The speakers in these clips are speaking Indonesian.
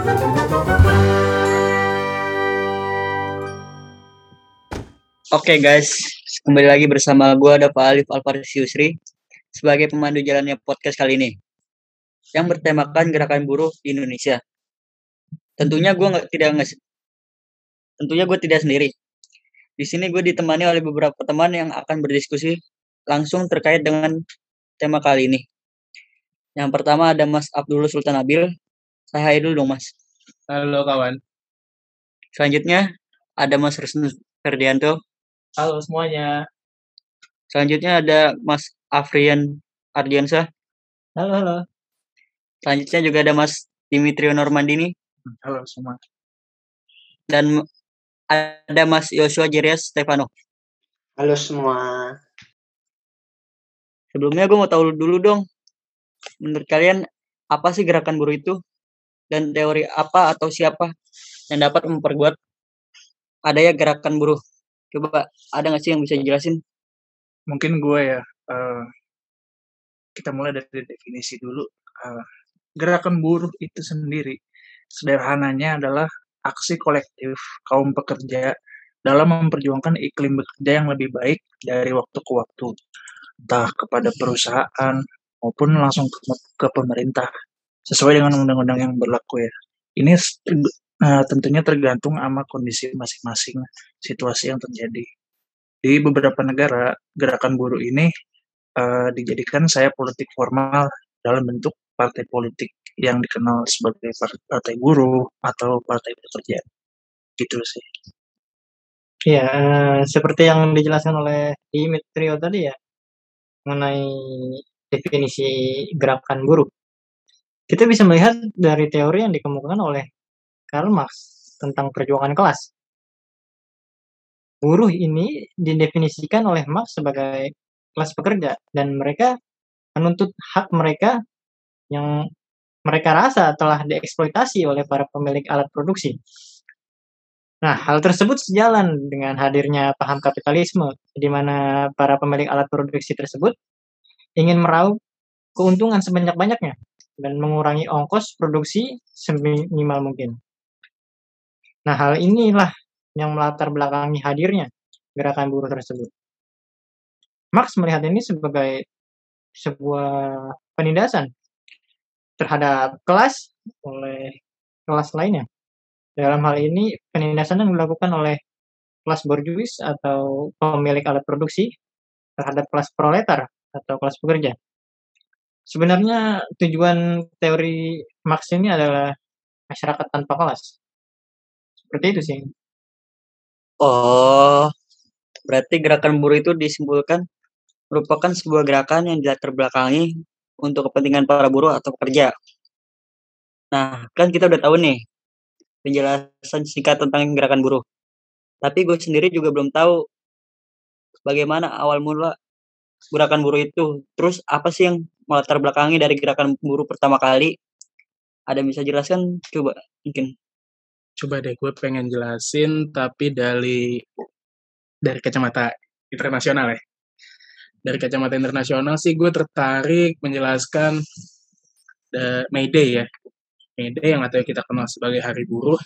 Oke guys, kembali lagi bersama gue ada Pak Alif Alfaris Yusri sebagai pemandu jalannya podcast kali ini yang bertemakan gerakan buruh di Indonesia. Tentunya gue nggak tidak nggak tentunya gue tidak sendiri. Di sini gue ditemani oleh beberapa teman yang akan berdiskusi langsung terkait dengan tema kali ini. Yang pertama ada Mas Abdul Sultan Abil. Saya hai dulu dong Mas. Halo kawan. Selanjutnya ada Mas Resnu Ferdianto. Halo semuanya. Selanjutnya ada Mas Afrian Ardiansa. Halo, halo. Selanjutnya juga ada Mas Dimitrio Normandini. Halo semua. Dan ada Mas Joshua Jerias Stefano. Halo semua. Sebelumnya gue mau tahu dulu dong, menurut kalian apa sih gerakan buruh itu? Dan teori apa atau siapa yang dapat memperkuat adanya gerakan buruh? Coba ada nggak sih yang bisa jelasin? Mungkin gue ya. Uh, kita mulai dari definisi dulu. Uh, gerakan buruh itu sendiri sederhananya adalah aksi kolektif kaum pekerja dalam memperjuangkan iklim bekerja yang lebih baik dari waktu ke waktu, entah kepada perusahaan maupun langsung ke, ke pemerintah sesuai dengan undang-undang yang berlaku ya. Ini uh, tentunya tergantung sama kondisi masing-masing situasi yang terjadi. Di beberapa negara, gerakan buruh ini uh, dijadikan saya politik formal dalam bentuk partai politik yang dikenal sebagai partai buruh atau partai pekerja. Gitu sih. Ya, uh, seperti yang dijelaskan oleh Dimitrio tadi ya, mengenai definisi gerakan buruh. Kita bisa melihat dari teori yang dikemukakan oleh Karl Marx tentang perjuangan kelas. Buruh ini didefinisikan oleh Marx sebagai kelas pekerja dan mereka menuntut hak mereka yang mereka rasa telah dieksploitasi oleh para pemilik alat produksi. Nah, hal tersebut sejalan dengan hadirnya paham kapitalisme, di mana para pemilik alat produksi tersebut ingin meraup keuntungan sebanyak-banyaknya dan mengurangi ongkos produksi seminimal mungkin. Nah, hal inilah yang melatar belakangi hadirnya gerakan buruh tersebut. Marx melihat ini sebagai sebuah penindasan terhadap kelas oleh kelas lainnya. Dalam hal ini, penindasan yang dilakukan oleh kelas borjuis atau pemilik alat produksi terhadap kelas proletar atau kelas pekerja. Sebenarnya tujuan teori Marx ini adalah masyarakat tanpa kelas. Seperti itu sih. Oh, berarti gerakan buruh itu disimpulkan merupakan sebuah gerakan yang dilatar belakangi untuk kepentingan para buruh atau pekerja. Nah, kan kita udah tahu nih penjelasan singkat tentang gerakan buruh. Tapi gue sendiri juga belum tahu bagaimana awal mula gerakan buruh itu. Terus apa sih yang melatar belakangi dari gerakan buruh pertama kali? Ada bisa jelaskan? Coba mungkin. Coba deh gue pengen jelasin tapi dari dari kacamata internasional ya. Dari kacamata internasional sih gue tertarik menjelaskan the May Day ya. May Day yang atau kita kenal sebagai Hari Buruh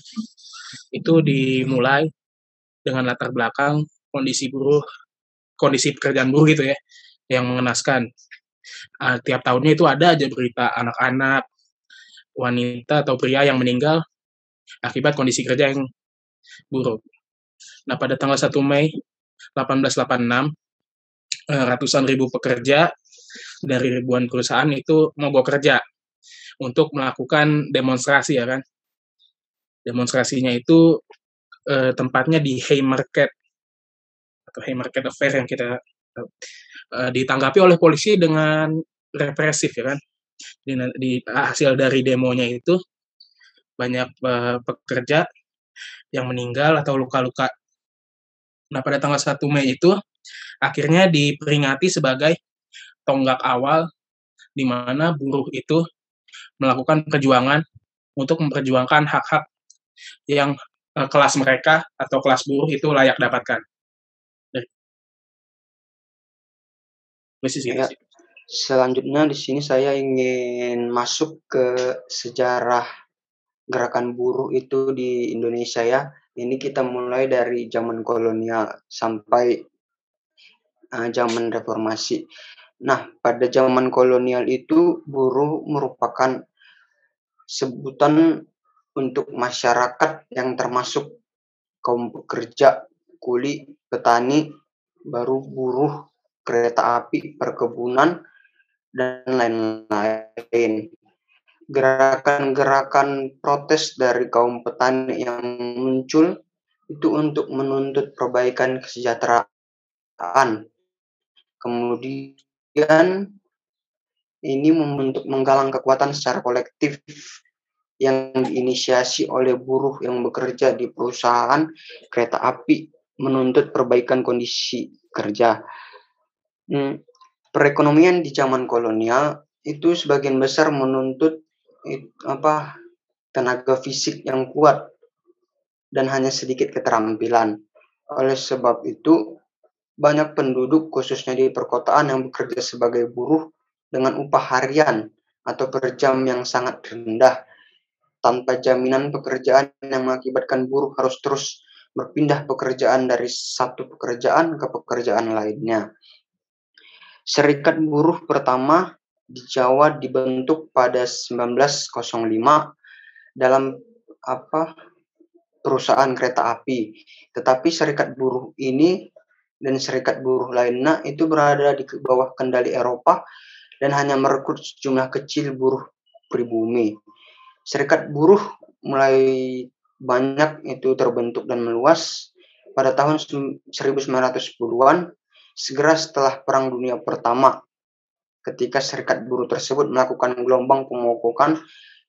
itu dimulai dengan latar belakang kondisi buruh, kondisi pekerjaan buruh gitu ya, yang mengenaskan. Uh, tiap tahunnya itu ada aja berita anak-anak, wanita atau pria yang meninggal akibat kondisi kerja yang buruk. Nah, pada tanggal 1 Mei 1886, eh, ratusan ribu pekerja dari ribuan perusahaan itu mogok kerja untuk melakukan demonstrasi ya kan. Demonstrasinya itu eh, tempatnya di Haymarket atau Haymarket Affair yang kita eh, ditanggapi oleh polisi dengan represif ya kan. Di, di hasil dari demonya itu banyak uh, pekerja yang meninggal atau luka-luka. Nah, pada tanggal 1 Mei itu akhirnya diperingati sebagai tonggak awal di mana buruh itu melakukan perjuangan untuk memperjuangkan hak-hak yang uh, kelas mereka atau kelas buruh itu layak dapatkan. Ya, selanjutnya di sini saya ingin masuk ke sejarah gerakan buruh itu di Indonesia ya. Ini kita mulai dari zaman kolonial sampai uh, zaman reformasi. Nah, pada zaman kolonial itu buruh merupakan sebutan untuk masyarakat yang termasuk kaum pekerja, kuli, petani, baru buruh, kereta api, perkebunan, dan lain-lain. Gerakan-gerakan protes dari kaum petani yang muncul itu untuk menuntut perbaikan kesejahteraan. Kemudian ini membentuk menggalang kekuatan secara kolektif yang diinisiasi oleh buruh yang bekerja di perusahaan kereta api menuntut perbaikan kondisi kerja. Hmm, perekonomian di zaman kolonial itu sebagian besar menuntut apa tenaga fisik yang kuat dan hanya sedikit keterampilan. Oleh sebab itu, banyak penduduk khususnya di perkotaan yang bekerja sebagai buruh dengan upah harian atau per jam yang sangat rendah tanpa jaminan pekerjaan yang mengakibatkan buruh harus terus berpindah pekerjaan dari satu pekerjaan ke pekerjaan lainnya. Serikat buruh pertama di Jawa dibentuk pada 1905 dalam apa perusahaan kereta api. Tetapi serikat buruh ini dan serikat buruh lainnya itu berada di bawah kendali Eropa dan hanya merekrut sejumlah kecil buruh pribumi. Serikat buruh mulai banyak itu terbentuk dan meluas pada tahun 1910-an segera setelah Perang Dunia Pertama ketika serikat buruh tersebut melakukan gelombang pemogokan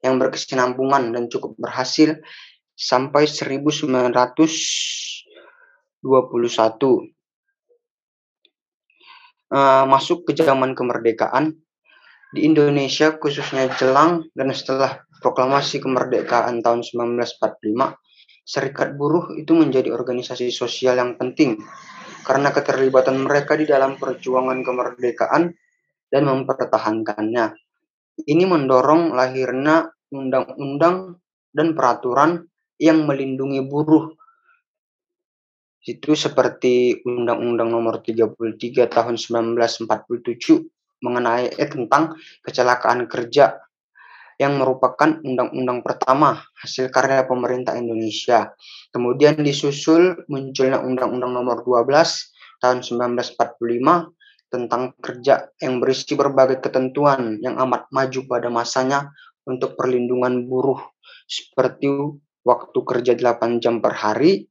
yang berkesinambungan dan cukup berhasil sampai 1921. Uh, masuk ke zaman kemerdekaan di Indonesia khususnya jelang dan setelah proklamasi kemerdekaan tahun 1945, Serikat Buruh itu menjadi organisasi sosial yang penting karena keterlibatan mereka di dalam perjuangan kemerdekaan dan mempertahankannya. Ini mendorong lahirnya undang-undang dan peraturan yang melindungi buruh. Itu seperti Undang-Undang Nomor 33 Tahun 1947 mengenai eh, tentang kecelakaan kerja yang merupakan undang-undang pertama hasil karya pemerintah Indonesia. Kemudian disusul munculnya Undang-Undang Nomor 12 tahun 1945 tentang kerja yang berisi berbagai ketentuan yang amat maju pada masanya untuk perlindungan buruh seperti waktu kerja 8 jam per hari,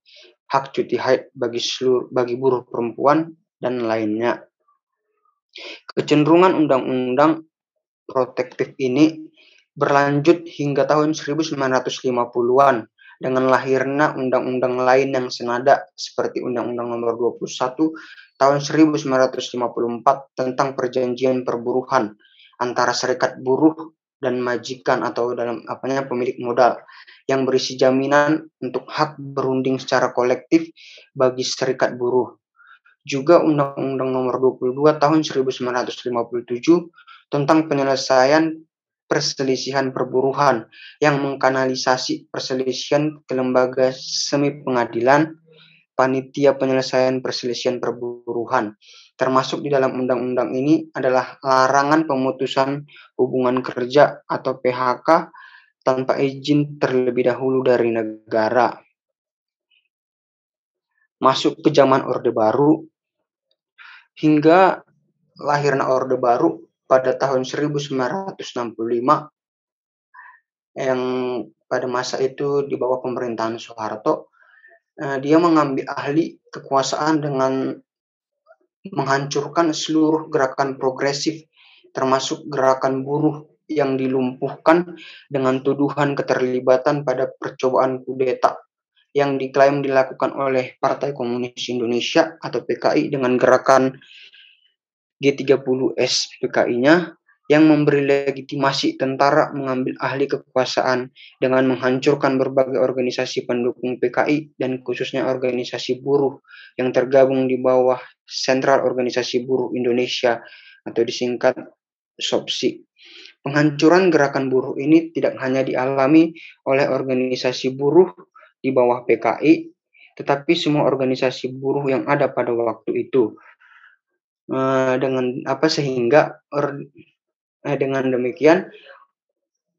hak cuti haid bagi seluruh bagi buruh perempuan dan lainnya. Kecenderungan undang-undang protektif ini berlanjut hingga tahun 1950-an dengan lahirnya undang-undang lain yang senada seperti Undang-Undang Nomor 21 tahun 1954 tentang perjanjian perburuhan antara serikat buruh dan majikan atau dalam apanya pemilik modal yang berisi jaminan untuk hak berunding secara kolektif bagi serikat buruh. Juga Undang-Undang Nomor 22 Tahun 1957 tentang penyelesaian perselisihan perburuhan yang mengkanalisasi perselisihan ke lembaga semi pengadilan panitia penyelesaian perselisihan perburuhan. Termasuk di dalam undang-undang ini adalah larangan pemutusan hubungan kerja atau PHK tanpa izin terlebih dahulu dari negara. Masuk ke zaman Orde Baru, hingga lahirnya Orde Baru pada tahun 1965 yang pada masa itu di bawah pemerintahan Soeharto eh, dia mengambil ahli kekuasaan dengan menghancurkan seluruh gerakan progresif termasuk gerakan buruh yang dilumpuhkan dengan tuduhan keterlibatan pada percobaan kudeta yang diklaim dilakukan oleh Partai Komunis Indonesia atau PKI dengan gerakan G30S PKI-nya yang memberi legitimasi tentara mengambil ahli kekuasaan dengan menghancurkan berbagai organisasi pendukung PKI dan khususnya organisasi buruh yang tergabung di bawah Sentral Organisasi Buruh Indonesia atau disingkat SOPSI. Penghancuran gerakan buruh ini tidak hanya dialami oleh organisasi buruh di bawah PKI, tetapi semua organisasi buruh yang ada pada waktu itu. Uh, dengan apa sehingga or, eh, dengan demikian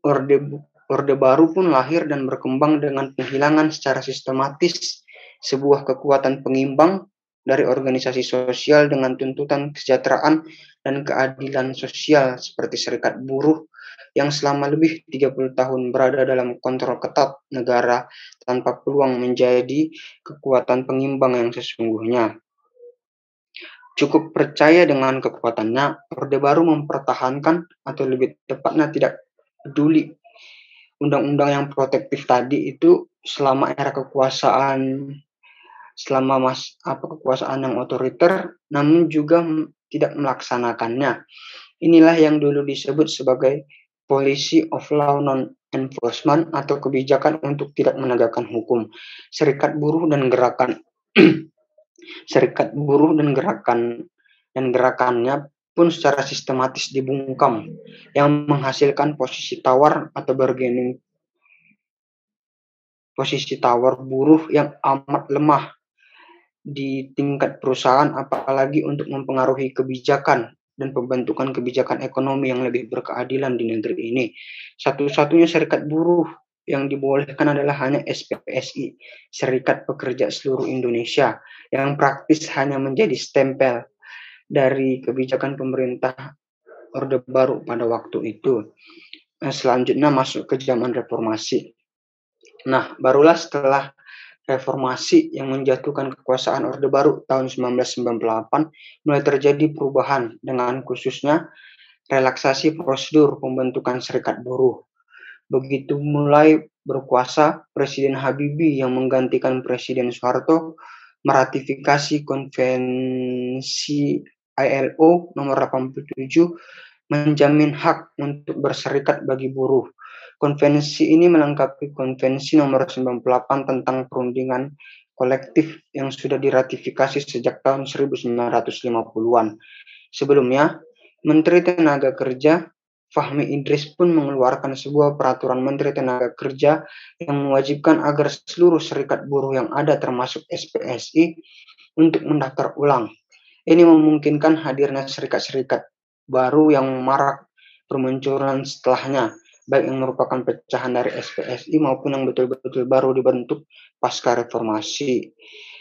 orde orde baru pun lahir dan berkembang dengan penghilangan secara sistematis sebuah kekuatan pengimbang dari organisasi sosial dengan tuntutan kesejahteraan dan keadilan sosial seperti serikat buruh yang selama lebih 30 tahun berada dalam kontrol ketat negara tanpa peluang menjadi kekuatan pengimbang yang sesungguhnya. Cukup percaya dengan kekuatannya, Orde Baru mempertahankan atau lebih tepatnya tidak peduli undang-undang yang protektif tadi itu selama era kekuasaan selama mas apa kekuasaan yang otoriter namun juga tidak melaksanakannya. Inilah yang dulu disebut sebagai policy of law non enforcement atau kebijakan untuk tidak menegakkan hukum. Serikat buruh dan gerakan serikat buruh dan gerakan dan gerakannya pun secara sistematis dibungkam yang menghasilkan posisi tawar atau bargaining posisi tawar buruh yang amat lemah di tingkat perusahaan apalagi untuk mempengaruhi kebijakan dan pembentukan kebijakan ekonomi yang lebih berkeadilan di negeri ini. Satu-satunya serikat buruh yang dibolehkan adalah hanya SPSI, Serikat Pekerja Seluruh Indonesia, yang praktis hanya menjadi stempel dari kebijakan pemerintah Orde Baru pada waktu itu. Nah, selanjutnya masuk ke zaman reformasi. Nah, barulah setelah reformasi yang menjatuhkan kekuasaan Orde Baru tahun 1998 mulai terjadi perubahan dengan khususnya relaksasi prosedur pembentukan serikat buruh. Begitu mulai berkuasa, Presiden Habibie yang menggantikan Presiden Soeharto meratifikasi konvensi ILO nomor 87 menjamin hak untuk berserikat bagi buruh Konvensi ini melengkapi Konvensi nomor 98 tentang perundingan kolektif yang sudah diratifikasi sejak tahun 1950-an. Sebelumnya, Menteri Tenaga Kerja Fahmi Idris pun mengeluarkan sebuah peraturan Menteri Tenaga Kerja yang mewajibkan agar seluruh serikat buruh yang ada termasuk SPSI untuk mendaftar ulang. Ini memungkinkan hadirnya serikat-serikat baru yang marak bermunculan setelahnya baik yang merupakan pecahan dari SPSI maupun yang betul-betul baru dibentuk pasca reformasi.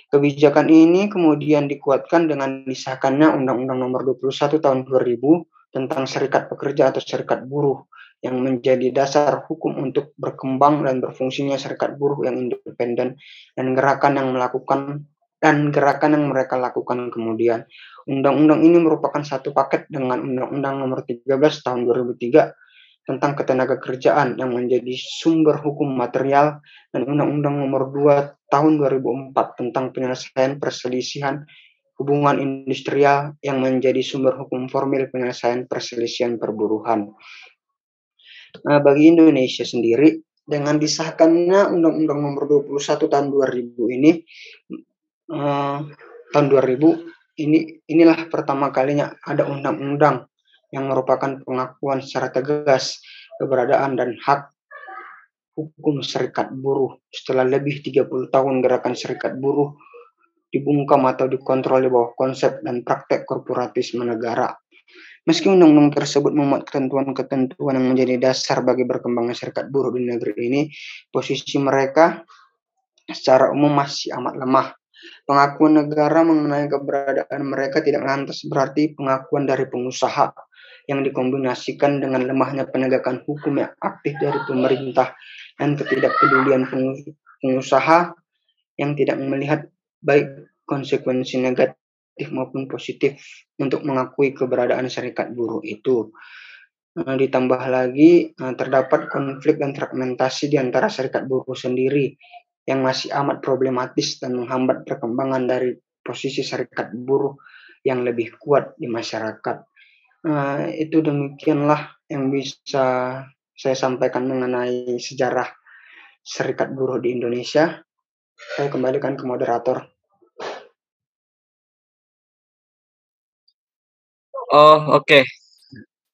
Kebijakan ini kemudian dikuatkan dengan disahkannya Undang-Undang Nomor 21 Tahun 2000 tentang Serikat Pekerja atau Serikat Buruh yang menjadi dasar hukum untuk berkembang dan berfungsinya serikat buruh yang independen dan gerakan yang melakukan dan gerakan yang mereka lakukan kemudian. Undang-undang ini merupakan satu paket dengan Undang-Undang Nomor 13 Tahun 2003 tentang ketenaga kerjaan yang menjadi sumber hukum material dan Undang-Undang Nomor 2 Tahun 2004 tentang penyelesaian perselisihan hubungan industrial yang menjadi sumber hukum formil penyelesaian perselisihan perburuhan. Nah, bagi Indonesia sendiri, dengan disahkannya Undang-Undang Nomor 21 Tahun 2000 ini, eh, tahun 2000 ini inilah pertama kalinya ada undang-undang yang merupakan pengakuan secara tegas keberadaan dan hak hukum serikat buruh setelah lebih 30 tahun gerakan serikat buruh dibungkam atau dikontrol di bawah konsep dan praktek korporatisme negara. Meski undang-undang tersebut memuat ketentuan-ketentuan yang menjadi dasar bagi berkembangnya serikat buruh di negeri ini, posisi mereka secara umum masih amat lemah. Pengakuan negara mengenai keberadaan mereka tidak lantas berarti pengakuan dari pengusaha yang dikombinasikan dengan lemahnya penegakan hukum yang aktif dari pemerintah dan ketidakpedulian pengusaha yang tidak melihat baik konsekuensi negatif maupun positif untuk mengakui keberadaan serikat buruh itu. Nah, ditambah lagi nah, terdapat konflik dan fragmentasi di antara serikat buruh sendiri yang masih amat problematis dan menghambat perkembangan dari posisi serikat buruh yang lebih kuat di masyarakat. Nah, itu demikianlah yang bisa saya sampaikan mengenai sejarah serikat buruh di Indonesia. Saya kembalikan ke moderator. Oh, oke. Okay.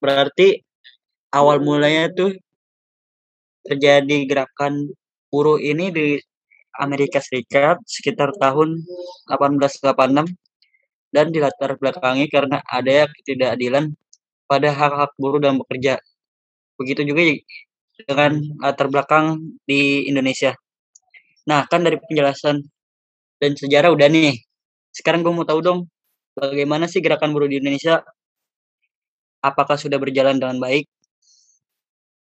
Berarti awal mulanya tuh terjadi gerakan buruh ini di Amerika Serikat sekitar tahun 1886 dan dilatar belakangi karena ada ketidakadilan pada hak-hak buruh dan bekerja. Begitu juga dengan latar belakang di Indonesia. Nah, kan dari penjelasan dan sejarah udah nih. Sekarang gue mau tahu dong, bagaimana sih gerakan buruh di Indonesia? Apakah sudah berjalan dengan baik?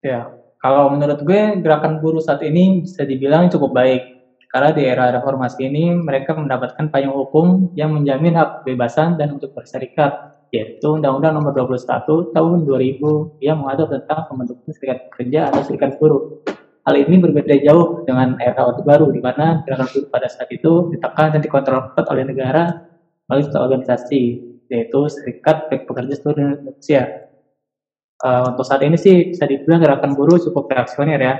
Ya, kalau menurut gue gerakan buruh saat ini bisa dibilang cukup baik. Karena di era reformasi ini mereka mendapatkan payung hukum yang menjamin hak kebebasan dan untuk berserikat, yaitu Undang-Undang Nomor 21 Tahun 2000 yang mengatur tentang pembentukan serikat pekerja atau serikat buruh. Hal ini berbeda jauh dengan era Orde Baru, di mana gerakan buruh pada saat itu ditekan dan dikontrol oleh negara melalui organisasi, yaitu Serikat Pekerja Seluruh Indonesia. Uh, untuk saat ini sih bisa dibilang gerakan buruh cukup reaksioner ya,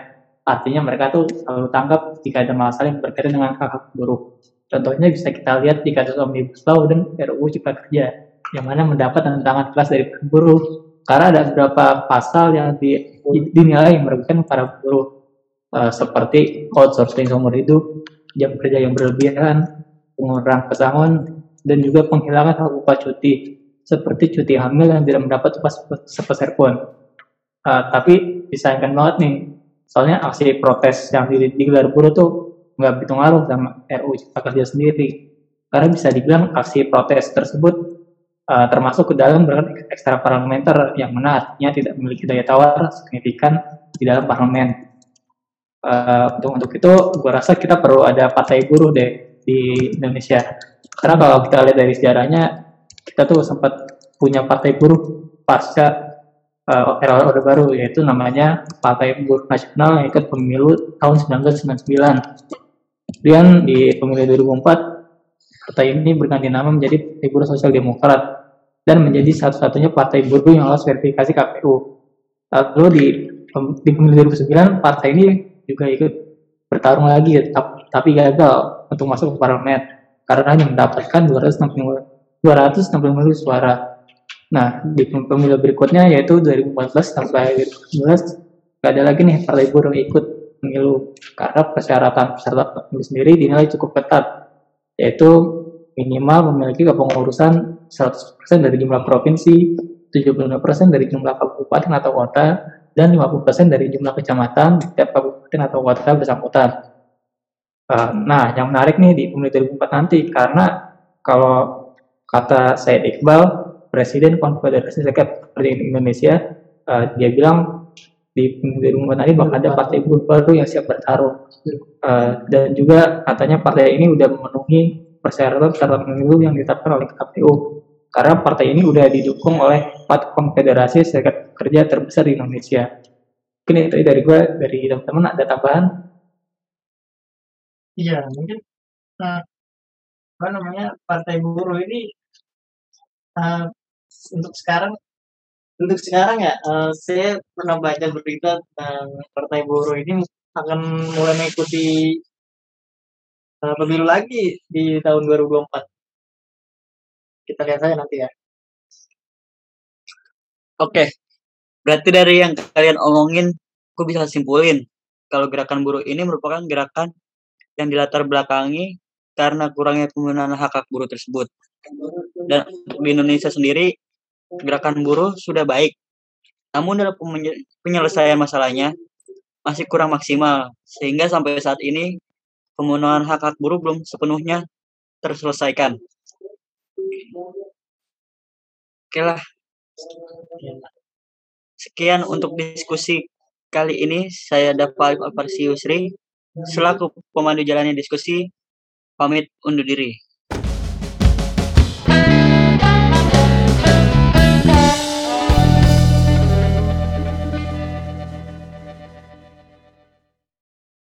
Artinya mereka tuh selalu tanggap jika ada masalah yang berkaitan dengan hak hak buruh. Contohnya bisa kita lihat di kasus Omnibus Law dan RUU Cipta Kerja, yang mana mendapat tantangan keras dari buruh karena ada beberapa pasal yang di, dinilai merugikan para buruh uh, seperti outsourcing seumur hidup, jam kerja yang berlebihan, pengurangan pesangon, dan juga penghilangan hak upah cuti seperti cuti hamil yang tidak mendapat upah sepeser pun. Uh, tapi disayangkan banget nih soalnya aksi protes yang digelar buruh tuh nggak begitu ngaruh sama RUU Cipta Kerja sendiri. Karena bisa dibilang aksi protes tersebut uh, termasuk ke dalam berkat ekstra parlementer yang mana artinya tidak memiliki daya tawar signifikan di dalam parlemen. Uh, untuk untuk itu gue rasa kita perlu ada partai buruh deh di Indonesia karena kalau kita lihat dari sejarahnya kita tuh sempat punya partai buruh pasca uh, era Orde Baru yaitu namanya Partai Buruh Nasional yang ikut pemilu tahun 1999. Kemudian di pemilu 2004 partai ini berganti nama menjadi Partai Buruh Sosial Demokrat dan menjadi satu-satunya partai buruh yang lolos verifikasi KPU. Lalu di di pemilu 2009 partai ini juga ikut bertarung lagi tapi gagal untuk masuk ke parlemen karena hanya mendapatkan 260 265 suara. Nah, di pemilu berikutnya yaitu 2014 sampai 2019 nggak ada lagi nih partai buruh ikut pemilu. Karena persyaratan peserta pemilu sendiri dinilai cukup ketat. Yaitu minimal memiliki kepengurusan 100% dari jumlah provinsi, 75% dari jumlah kabupaten atau kota, dan 50% dari jumlah kecamatan di setiap kabupaten atau kota bersangkutan. Uh, nah, yang menarik nih di pemilu 2004 nanti karena kalau kata Said Iqbal Presiden Konfederasi Serikat Pekerja Indonesia uh, dia bilang di rumah tadi bakal ada partai buruh baru yang siap bertarung uh, dan juga katanya partai ini udah memenuhi persyaratan syarat pemilu yang ditetapkan oleh KPU karena partai ini udah didukung oleh empat konfederasi serikat kerja terbesar di Indonesia. Mungkin itu dari gue, dari teman-teman ada tambahan? Iya, mungkin uh, apa namanya partai buruh ini uh, untuk sekarang untuk sekarang ya uh, saya pernah baca berita tentang Partai Buruh ini akan mulai mengikuti uh, pemilu lagi di tahun 2024. Kita lihat saja nanti ya. Oke, berarti dari yang kalian omongin, aku bisa simpulin kalau gerakan buruh ini merupakan gerakan yang dilatar belakangi karena kurangnya penggunaan hak hak buruh tersebut. Dan di Indonesia sendiri, gerakan buruh sudah baik. Namun dalam penyelesaian masalahnya masih kurang maksimal, sehingga sampai saat ini pemenuhan hak-hak buruh belum sepenuhnya terselesaikan. Oke lah. Sekian untuk diskusi kali ini. Saya dapat Alfarsi Yusri, selaku pemandu jalannya diskusi, pamit undur diri.